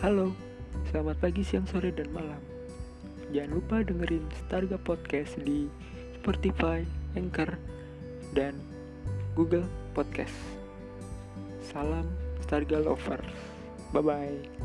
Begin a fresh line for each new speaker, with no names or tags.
Halo, selamat pagi, siang, sore, dan malam. Jangan lupa dengerin Starga Podcast di Spotify, Anchor, dan Google Podcast. Salam Starga Lovers. Bye-bye.